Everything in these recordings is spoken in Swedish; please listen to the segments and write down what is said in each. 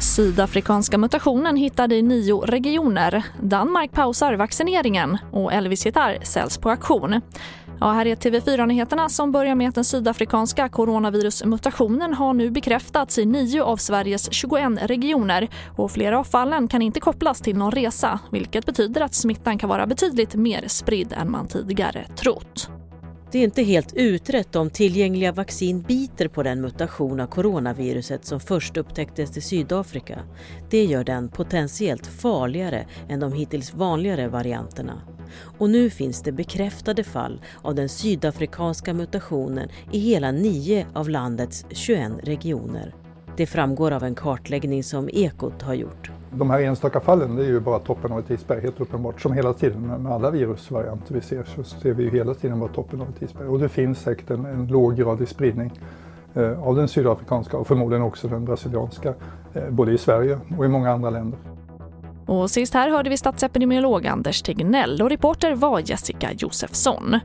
Sydafrikanska mutationen hittade i nio regioner. Danmark pausar vaccineringen och Elvis gitarr säljs på auktion. Ja, här är TV4-nyheterna som börjar med att den sydafrikanska coronavirusmutationen har nu bekräftats i nio av Sveriges 21 regioner och flera av fallen kan inte kopplas till någon resa vilket betyder att smittan kan vara betydligt mer spridd än man tidigare trott. Det är inte helt utrett om tillgängliga vaccin biter på den mutation av coronaviruset som först upptäcktes i Sydafrika. Det gör den potentiellt farligare än de hittills vanligare varianterna. Och nu finns det bekräftade fall av den sydafrikanska mutationen i hela nio av landets 21 regioner. Det framgår av en kartläggning som Ekot har gjort. De här enstaka fallen det är ju bara toppen av ett isberg helt uppenbart. Som hela tiden med alla virusvarianter vi ser så ser vi ju hela tiden bara toppen av ett isberg. Och det finns säkert en, en låggradig spridning eh, av den sydafrikanska och förmodligen också den brasilianska. Eh, både i Sverige och i många andra länder. Och sist här hörde vi statsepidemiolog Anders Tegnell och reporter var Jessica Josefsson.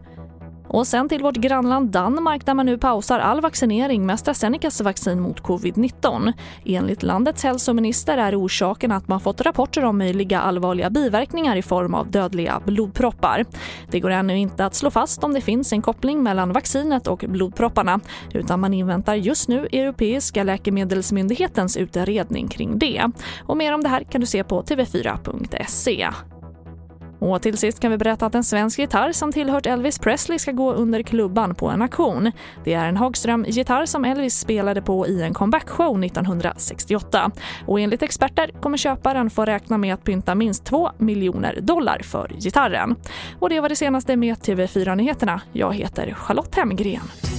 Och sen till vårt grannland Danmark där man nu pausar all vaccinering med AstraZenecas vaccin mot covid-19. Enligt landets hälsominister är orsaken att man fått rapporter om möjliga allvarliga biverkningar i form av dödliga blodproppar. Det går ännu inte att slå fast om det finns en koppling mellan vaccinet och blodpropparna utan man inväntar just nu Europeiska läkemedelsmyndighetens utredning kring det. Och mer om det här kan du se på tv4.se. Och till sist kan vi berätta att en svensk gitarr som tillhört Elvis Presley ska gå under klubban på en auktion. Det är en Hagström-gitarr som Elvis spelade på i en comebackshow 1968. Och enligt experter kommer köparen få räkna med att pynta minst 2 miljoner dollar för gitarren. Och det var det senaste med TV4 Nyheterna. Jag heter Charlotte Hemgren.